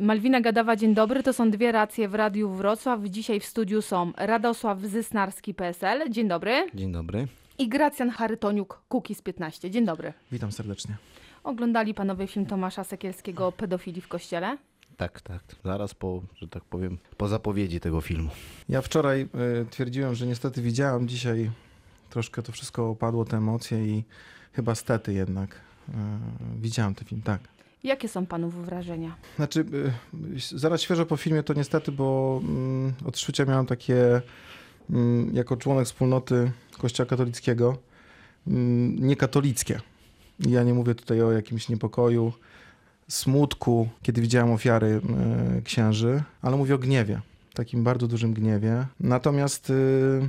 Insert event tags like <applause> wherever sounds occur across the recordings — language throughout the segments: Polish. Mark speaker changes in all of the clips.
Speaker 1: Malwina Gadawa, dzień dobry. To są dwie racje w Radiu Wrocław. Dzisiaj w studiu są Radosław Zysnarski, PSL. Dzień dobry.
Speaker 2: Dzień dobry.
Speaker 1: I Gracjan Charytoniuk, Kukiz 15. Dzień dobry.
Speaker 3: Witam serdecznie.
Speaker 1: Oglądali panowie film Tomasza Sekielskiego o pedofilii w kościele?
Speaker 2: Tak, tak. Zaraz po, że tak powiem, po zapowiedzi tego filmu.
Speaker 3: Ja wczoraj y, twierdziłem, że niestety widziałem, dzisiaj troszkę to wszystko opadło, te emocje i chyba stety jednak y, widziałem ten film, tak.
Speaker 1: Jakie są panów wrażenia?
Speaker 3: Znaczy, y, zaraz świeżo po filmie to niestety, bo mm, odczucia miałem takie mm, jako członek wspólnoty Kościoła katolickiego, mm, niekatolickie. Ja nie mówię tutaj o jakimś niepokoju, smutku, kiedy widziałem ofiary y, księży, ale mówię o gniewie, takim bardzo dużym gniewie. Natomiast y,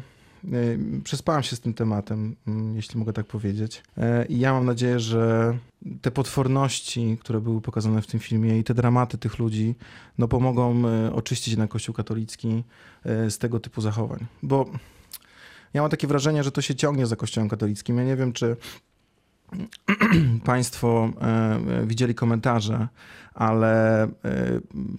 Speaker 3: przespałem się z tym tematem, mm, jeśli mogę tak powiedzieć. E, I ja mam nadzieję, że te potworności, które były pokazane w tym filmie i te dramaty tych ludzi, no pomogą e, oczyścić na Kościół katolicki z tego typu zachowań. Bo ja mam takie wrażenie, że to się ciągnie za Kościołem katolickim. Ja nie wiem, czy <clears throat> Państwo e, widzieli komentarze, ale e,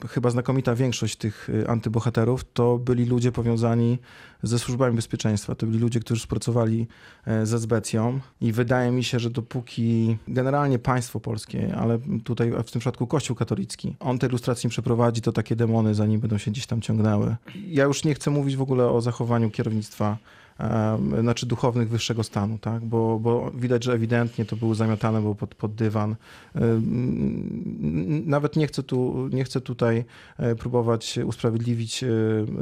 Speaker 3: chyba znakomita większość tych e, antybohaterów to byli ludzie powiązani ze służbami bezpieczeństwa. To byli ludzie, którzy współpracowali e, ze Zbecją i wydaje mi się, że dopóki generalnie państwo polskie, ale tutaj w tym przypadku Kościół katolicki, on tej ilustracji przeprowadzi, to takie demony za nim będą się gdzieś tam ciągnęły. Ja już nie chcę mówić w ogóle o zachowaniu kierownictwa znaczy duchownych wyższego stanu, tak? bo, bo widać, że ewidentnie to było zamiatane było pod, pod dywan. Nawet nie chcę, tu, nie chcę tutaj e, próbować usprawiedliwić e,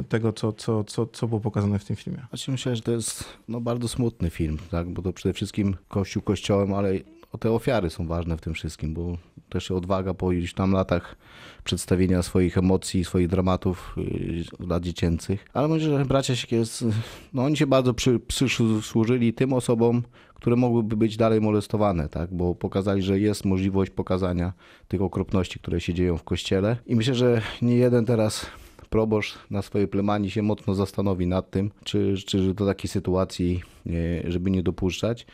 Speaker 3: tego, co, co, co, co było pokazane w tym filmie.
Speaker 2: Znaczy myślę, że to jest no, bardzo smutny film, tak? bo to przede wszystkim kościół kościołem, ale te ofiary są ważne w tym wszystkim, bo też odwaga po iluś tam latach przedstawienia swoich emocji, swoich dramatów yy, lat dziecięcych. Ale myślę, że bracia Siekiels, no oni się bardzo przy, przysłużyli tym osobom, które mogłyby być dalej molestowane, tak? bo pokazali, że jest możliwość pokazania tych okropności, które się dzieją w kościele. I myślę, że nie jeden teraz proboszcz na swojej plemanii się mocno zastanowi nad tym, czy, czy do takiej sytuacji, nie, żeby nie dopuszczać.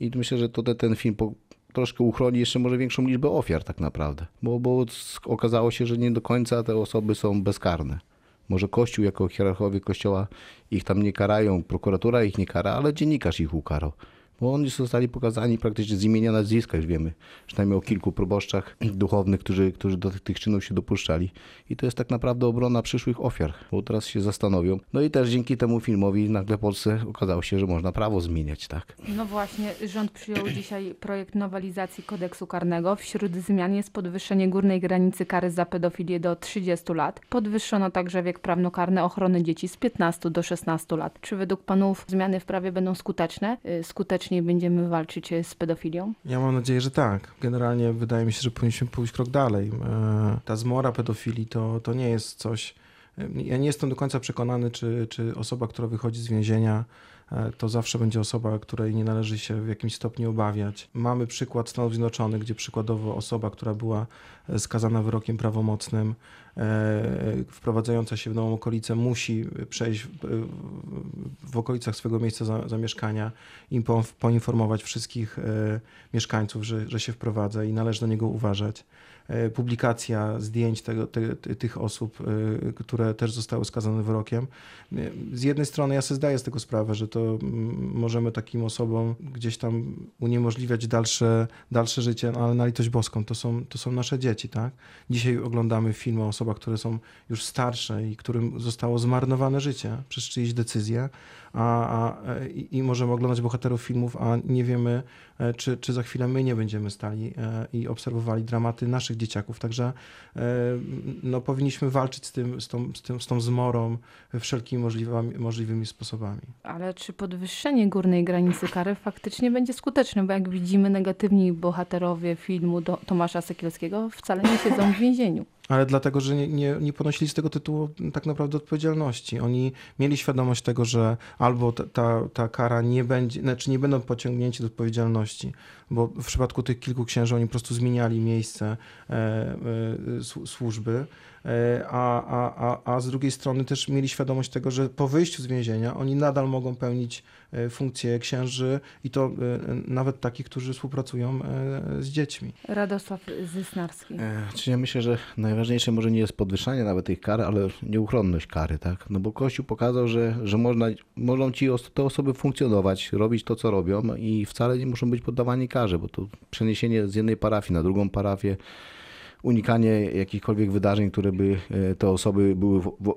Speaker 2: I myślę, że to te, ten film po, troszkę uchroni jeszcze może większą liczbę ofiar tak naprawdę, bo, bo okazało się, że nie do końca te osoby są bezkarne. Może Kościół jako hierarchowie Kościoła ich tam nie karają, prokuratura ich nie kara, ale dziennikarz ich ukarał. Bo oni zostali pokazani praktycznie z imienia nazwiska, już wiemy, przynajmniej o kilku proboszczach duchownych, którzy, którzy do tych czynów się dopuszczali. I to jest tak naprawdę obrona przyszłych ofiar, bo teraz się zastanowią. No i też dzięki temu filmowi nagle w Polsce okazało się, że można prawo zmieniać, tak?
Speaker 1: No właśnie, rząd przyjął <clears throat> dzisiaj projekt nowelizacji kodeksu karnego. Wśród zmian jest podwyższenie górnej granicy kary za pedofilię do 30 lat. Podwyższono także wiek prawnokarny ochrony dzieci z 15 do 16 lat. Czy według panów zmiany w prawie będą skuteczne? Y, Skuteczniej będziemy walczyć y, z pedofilią?
Speaker 3: Ja mam nadzieję, że tak. Generalnie wydaje mi się, że powinniśmy pójść krok dalej. E, Ta zmora pedofilii to, to nie jest coś. e, Ja nie jestem do końca przekonany, czy, czy osoba, która wychodzi z więzienia, e, to zawsze będzie osoba, której nie należy się w jakimś stopniu obawiać. Mamy przykład Stanów Zjednoczonych, gdzie przykładowo osoba, która była e, skazana wyrokiem prawomocnym, e, wprowadzająca się w nową okolicę, musi przejść w, okolicach swojego miejsca za, zamieszkania i po, poinformować wszystkich e, mieszkańców, że, że się wprowadza i należy na niego uważać. E, Publikacja zdjęć tego, te, tych osób, e, które też zostały skazane wyrokiem. E, Z jednej strony ja sobie zdaję z tego sprawę, że to mm, możemy takim osobom gdzieś tam uniemożliwiać dalsze, dalsze życie, no ale na litość boską, to są, to są nasze dzieci, tak? Dzisiaj oglądamy filmy o osobach, które są już starsze i którym zostało zmarnowane życie przez czyjeś decyzje, a, a, e, i, i możemy oglądać bohaterów filmów, a nie wiemy, e, czy, czy za chwilę my nie będziemy stali e, i obserwowali dramaty naszych dzieciaków. Także no, powinniśmy walczyć z, tym, z, tą, z, tym, z tą zmorą wszelkimi możliwymi, możliwymi sposobami.
Speaker 1: Ale czy podwyższenie górnej granicy kary faktycznie będzie skuteczne? Bo jak widzimy, negatywni bohaterowie filmu Tomasza Sekielskiego wcale nie siedzą w więzieniu.
Speaker 3: Ale dlatego, że nie, nie, nie ponosili z tego tytułu tak naprawdę odpowiedzialności. Oni mieli świadomość tego, że albo ta, ta, ta kara nie będzie, znaczy nie będą pociągnięci do odpowiedzialności, bo w przypadku tych kilku księży oni po prostu zmieniali miejsce e, e, słu- służby, a, a, a, a z drugiej strony też mieli świadomość tego, że po wyjściu z więzienia oni nadal mogą pełnić e, funkcje księży i to e, nawet takich, którzy współpracują e, z dziećmi.
Speaker 1: Radosław Zysnarski.
Speaker 2: E, Czy ja myślę, że naj, Najważniejsze może nie jest podwyższanie nawet tych kar, ale nieuchronność kary, tak? No bo Kościół pokazał, że, że można, mogą ci te osoby funkcjonować, robić to, co robią i wcale nie muszą być poddawani karze, bo to przeniesienie z jednej parafii na drugą parafię, unikanie jakichkolwiek wydarzeń, które by e, te osoby były w, w,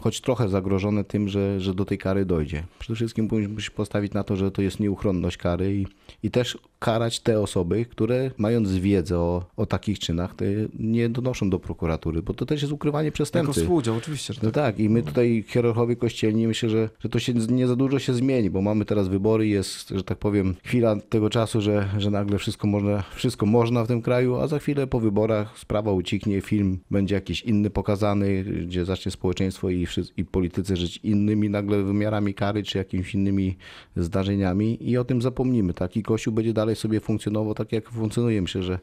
Speaker 2: choć trochę zagrożone tym, że, że do tej kary dojdzie. Przede wszystkim powinniśmy się postawić na to, że to jest nieuchronność kary i, i też karać te osoby, które mając wiedzę o, o takich czynach, te nie donoszą do prokuratury, bo to też jest ukrywanie
Speaker 3: Jako
Speaker 2: przestępcy.
Speaker 3: współudział, oczywiście, że
Speaker 2: No
Speaker 3: tak.
Speaker 2: tak, i my tutaj hierarchowie kościelni myślę, że, że to się nie za dużo się zmieni, bo mamy teraz wybory, jest, że tak powiem, chwila tego czasu, że, że nagle wszystko można, wszystko można w tym kraju, a za chwilę po wyborach sprawa ucichnie, film będzie jakiś inny pokazany, gdzie zacznie społeczeństwo i, i politycy żyć innymi nagle wymiarami kary, czy jakimiś innymi zdarzeniami i o tym zapomnimy, tak? I Kościół będzie dalej sobie funkcjonował tak, jak funkcjonuje. Myślę, że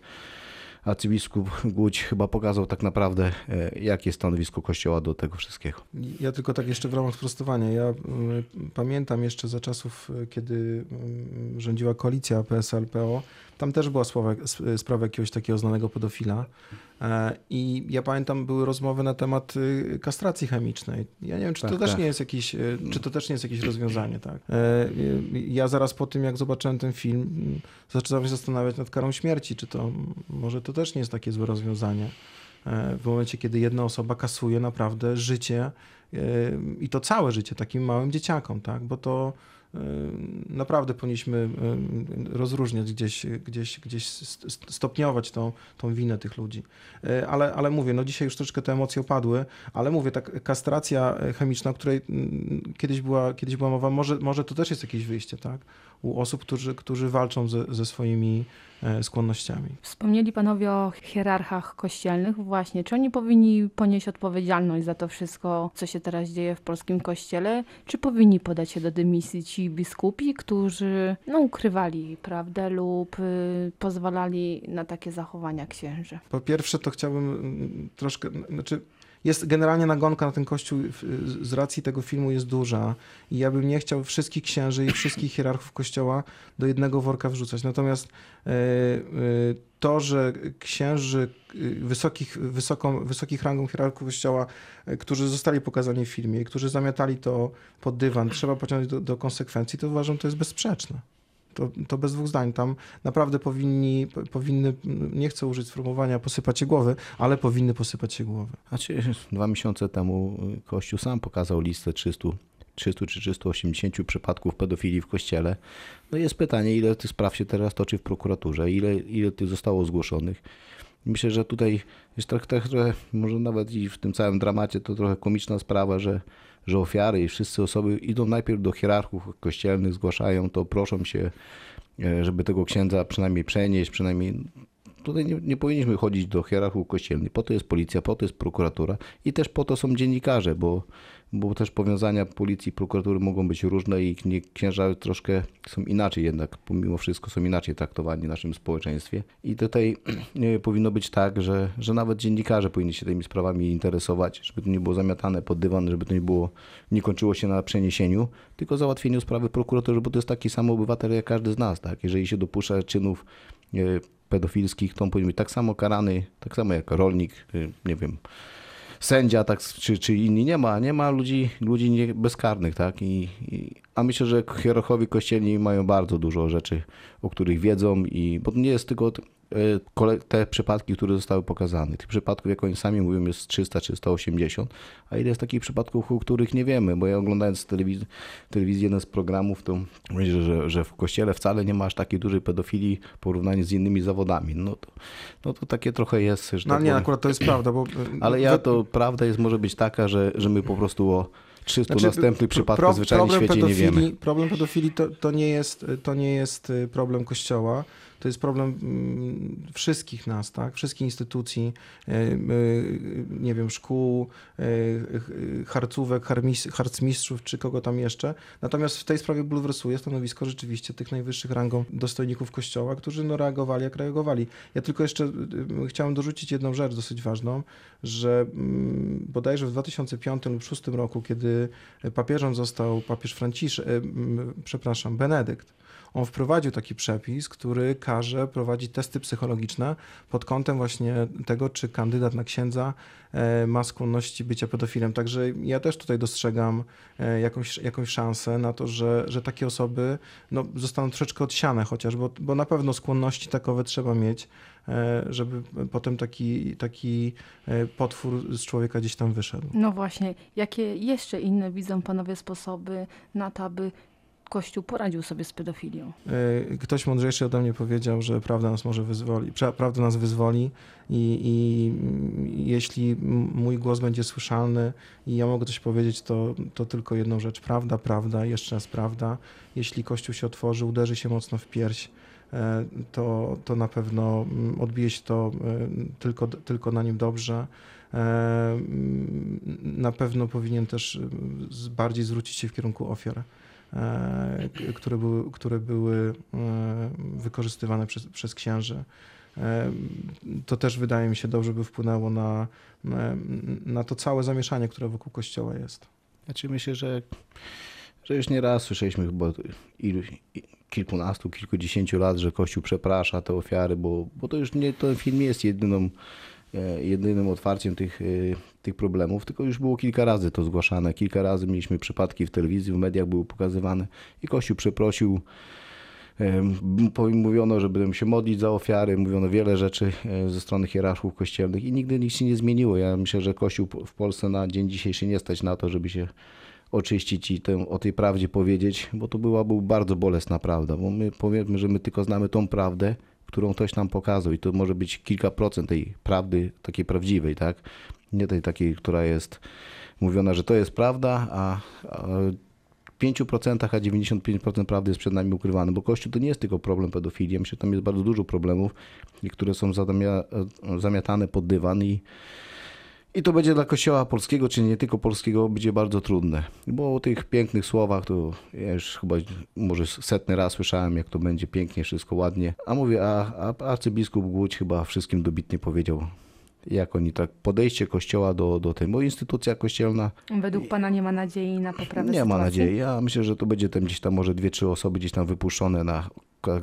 Speaker 2: arcybiskup Głódź chyba pokazał tak naprawdę, e, jakie jest stanowisko Kościoła do tego wszystkiego.
Speaker 3: Ja tylko tak jeszcze w ramach sprostowania. Ja y, pamiętam jeszcze za czasów, kiedy y, rządziła koalicja PSL-PO, tam też była sprawa, sp- sprawa jakiegoś takiego znanego pedofila. E, I ja pamiętam, były rozmowy na temat y, kastracji chemicznej. Ja nie wiem, czy to
Speaker 2: Tak,
Speaker 3: też
Speaker 2: tak.
Speaker 3: nie jest jakieś, y, czy to też nie jest jakieś rozwiązanie, tak. E, y, Ja zaraz po tym, jak zobaczyłem ten film, mm, zaczynam się zastanawiać nad karą śmierci, czy to może to też nie jest takie złe rozwiązanie. E, W momencie, kiedy jedna osoba kasuje naprawdę życie i to całe życie takim małym dzieciakom, tak? Bo to naprawdę powinniśmy rozróżniać gdzieś, gdzieś, gdzieś st- st- stopniować tą, tą winę tych ludzi. E, Ale, ale mówię, no dzisiaj już troszeczkę te emocje opadły, ale mówię, tak kastracja e, chemiczna, o której mm, kiedyś była, kiedyś była mowa, może, może to też jest jakieś wyjście, tak? U osób, którzy, którzy walczą ze, ze swoimi e, skłonnościami.
Speaker 1: Wspomnieli panowie o hierarchach kościelnych. Właśnie, czy oni powinni ponieść odpowiedzialność za to wszystko, co się teraz dzieje w polskim kościele? Czy powinni podać się do dymisji ci biskupi, którzy no, ukrywali prawdę lub y, pozwalali na takie zachowania księży?
Speaker 3: Po pierwsze, to chciałbym mm, troszkę, znaczy jest generalnie nagonka na ten kościół z racji tego filmu jest duża i ja bym nie chciał wszystkich księży i wszystkich hierarchów kościoła do jednego worka wrzucać. Natomiast e, e, to, że księży e, wysokich, wysoką, wysokich rangą hierarchów kościoła, którzy zostali pokazani w filmie i którzy zamiatali to pod dywan, trzeba pociągnąć do, do konsekwencji, to uważam, to jest bezsprzeczne. To, to bez dwóch zdań. Tam naprawdę powinni, po- powinny, nie chcę użyć sformułowania posypać się głowy, ale powinny posypać się głowy.
Speaker 2: Znaczy, dwa miesiące temu Kościół sam pokazał listę 300, 300 czy 380 przypadków pedofilii w kościele. No jest pytanie, ile tych spraw się teraz toczy w prokuraturze, ile, ile tych zostało zgłoszonych. Myślę, że tutaj jest tak trochę, może nawet i w tym całym dramacie to trochę komiczna sprawa, że, że ofiary i wszyscy osoby idą najpierw do hierarchów kościelnych, zgłaszają to, proszą się, e, żeby tego księdza przynajmniej przenieść, przynajmniej tutaj nie, nie powinniśmy chodzić do hierarchów kościelnych. Po to jest policja, po to jest prokuratura i też po to są dziennikarze, bo, bo też powiązania policji i prokuratury mogą być różne i księża troszkę są inaczej jednak, pomimo wszystko są inaczej traktowani w naszym społeczeństwie. I tutaj <clears throat> powinno być tak, że, że nawet dziennikarze powinni się tymi sprawami interesować, żeby to nie było zamiatane pod dywan, żeby to nie było, nie kończyło się na przeniesieniu, tylko załatwieniu sprawy prokuratorze, bo to jest taki sam obywatel jak każdy z nas, tak? Jeżeli się dopuszcza czynów e, pedofilskich, to on powinien być tak samo karany, tak samo jak rolnik, y, nie wiem, sędzia tak, czy, czy inni. Nie ma, nie ma ludzi, ludzi nie, bezkarnych, tak? I, i, a myślę, że hierarchowie kościelni mają bardzo dużo rzeczy, o których wiedzą i bo nie jest tylko te przypadki, które zostały pokazane. Tych przypadków, jak oni sami mówią, jest 300 czy 180, a ile jest takich przypadków, o których nie wiemy, bo ja oglądając telewiz- telewizję, jeden z programów, to myślę, że, że w kościele wcale nie ma aż takiej dużej pedofilii w porównaniu z innymi zawodami. No to, no to takie trochę jest, że
Speaker 3: No
Speaker 2: tak
Speaker 3: nie,
Speaker 2: powiem.
Speaker 3: akurat to jest prawda, bo... <clears throat>
Speaker 2: Ale ja to prawda jest może być taka, że, że my po prostu o 300
Speaker 3: Znaczy,
Speaker 2: następnych
Speaker 3: pro-
Speaker 2: przypadkach w świecie nie wiemy.
Speaker 3: Problem pedofilii to, to, nie jest, to nie jest y, problem Kościoła, to jest problem mm, wszystkich nas, tak? wszystkich instytucji, y, y, nie wiem, szkół, y, y, harcówek, harcmistrzów czy kogo tam jeszcze. Natomiast w tej sprawie bulwersuje stanowisko rzeczywiście tych najwyższych rangą dostojników Kościoła, którzy no, reagowali jak reagowali. Ja tylko jeszcze y, y, chciałem dorzucić jedną rzecz dosyć ważną, że mm, bodajże w 2005 lub 2006 roku, kiedy papieżem został papież Franciszek, przepraszam, Benedykt, on wprowadził taki przepis, który każe prowadzić testy psychologiczne pod kątem właśnie tego, czy kandydat na księdza e, ma skłonności bycia pedofilem. Także ja też tutaj dostrzegam e, jakąś, jakąś szansę na to, że, że takie osoby no, zostaną troszeczkę odsiane chociaż, bo, bo na pewno skłonności takowe trzeba mieć, e, żeby potem taki, taki potwór z człowieka gdzieś tam wyszedł.
Speaker 1: No właśnie, jakie jeszcze inne widzą panowie sposoby na to, aby Kościół poradził sobie z pedofilią?
Speaker 3: E, Ktoś mądrzejszy ode mnie powiedział, że prawda nas może wyzwoli, pra- prawda nas wyzwoli i, i jeśli mój głos będzie słyszalny i ja mogę coś powiedzieć, to, to tylko jedną rzecz. Prawda, prawda, jeszcze raz prawda. Jeśli Kościół się otworzy, uderzy się mocno w pierś, e, to, to na pewno mm, odbije się to e, tylko, tylko na nim dobrze. E, Na pewno powinien też bardziej zwrócić się w kierunku ofiar które były, które były e, wykorzystywane przez, przez księży. E, To też wydaje mi się dobrze by wpłynęło na, na- to całe zamieszanie, które wokół kościoła jest.
Speaker 2: Znaczy myślę, że, że już nie raz słyszeliśmy chyba ilu, kilkunastu, kilkudziesięciu lat, że Kościół przeprasza te ofiary, bo, bo to już nie, ten film jest jedyną, e, jedynym otwarciem tych, e, tych problemów, tylko już było kilka razy to zgłaszane. Kilka razy mieliśmy przypadki w telewizji, w mediach były pokazywane i Kościół przeprosił. Po- Mówiono, że będą się modlić za ofiary, mówiono wiele rzeczy e, ze strony hierarchów kościelnych i nigdy nic się nie zmieniło. Ja myślę, że Kościół w Polsce na dzień dzisiejszy nie stać na to, żeby się oczyścić i o tej prawdzie powiedzieć, bo to była był bardzo bolesna prawda, bo my powiedzmy, że my tylko znamy tą prawdę, którą ktoś nam pokazał i to może być kilka procent tej prawdy takiej prawdziwej, tak? Nie tej takiej, która jest mówiona, że to jest prawda, a, a 5%, a 95% prawdy jest przed nami ukrywane, bo Kościół to nie jest tylko problem pedofilii. Myślę, że tam jest bardzo dużo problemów, które są zamia- zamiatane pod dywan i, i to będzie dla Kościoła polskiego, czy nie tylko polskiego, będzie bardzo trudne. Bo o tych pięknych słowach to ja już chyba może setny raz słyszałem, jak to będzie pięknie, wszystko ładnie. A mówię, a, a arcybiskup Głódź chyba wszystkim dobitnie powiedział, jak oni tak, podejście Kościoła do, do tej, bo instytucja kościelna
Speaker 1: Według pana nie ma nadziei na poprawę
Speaker 2: nie ma
Speaker 1: sytuacji?
Speaker 2: nadziei. Ja myślę, że to będzie tam gdzieś tam może dwie, trzy osoby gdzieś tam wypuszczone na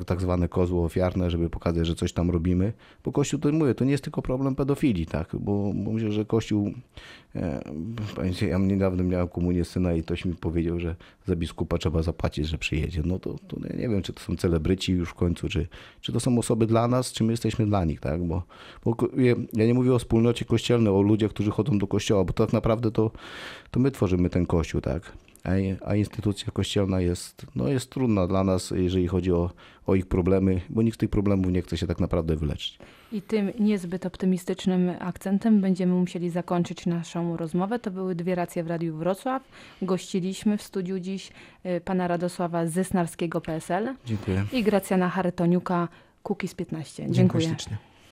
Speaker 2: tak zwane kozły ofiarne, żeby pokazać, że coś tam robimy. Bo Kościół, to mówię, to nie jest tylko problem pedofilii, tak? Bo, bo myślę, że Kościół, e, ja niedawno miałem komunię syna i ktoś mi powiedział, że za biskupa trzeba zapłacić, że przyjedzie. No to, to ja nie wiem, czy to są celebryci już w końcu, czy, czy to są osoby dla nas, czy my jesteśmy dla nich, tak? Bo, bo ja nie mówię o wspólnocie kościelnej, o ludziach, którzy chodzą do kościoła, bo tak naprawdę to, to my tworzymy ten kościół, tak? A, instytucja kościelna jest, no jest trudna dla nas, jeżeli chodzi o, o ich problemy, bo nikt z tych problemów nie chce się tak naprawdę wyleczyć.
Speaker 1: I tym niezbyt optymistycznym akcentem będziemy musieli zakończyć naszą rozmowę. To były dwie racje w Radiu Wrocław. Gościliśmy w studiu dziś y, pana Radosława Zysnarskiego PSL
Speaker 2: Dziękuję.
Speaker 1: i Gracjana Charytoniuka Kukiz 15.
Speaker 3: Dziękuję
Speaker 1: Dziękuję.
Speaker 3: ślicznie.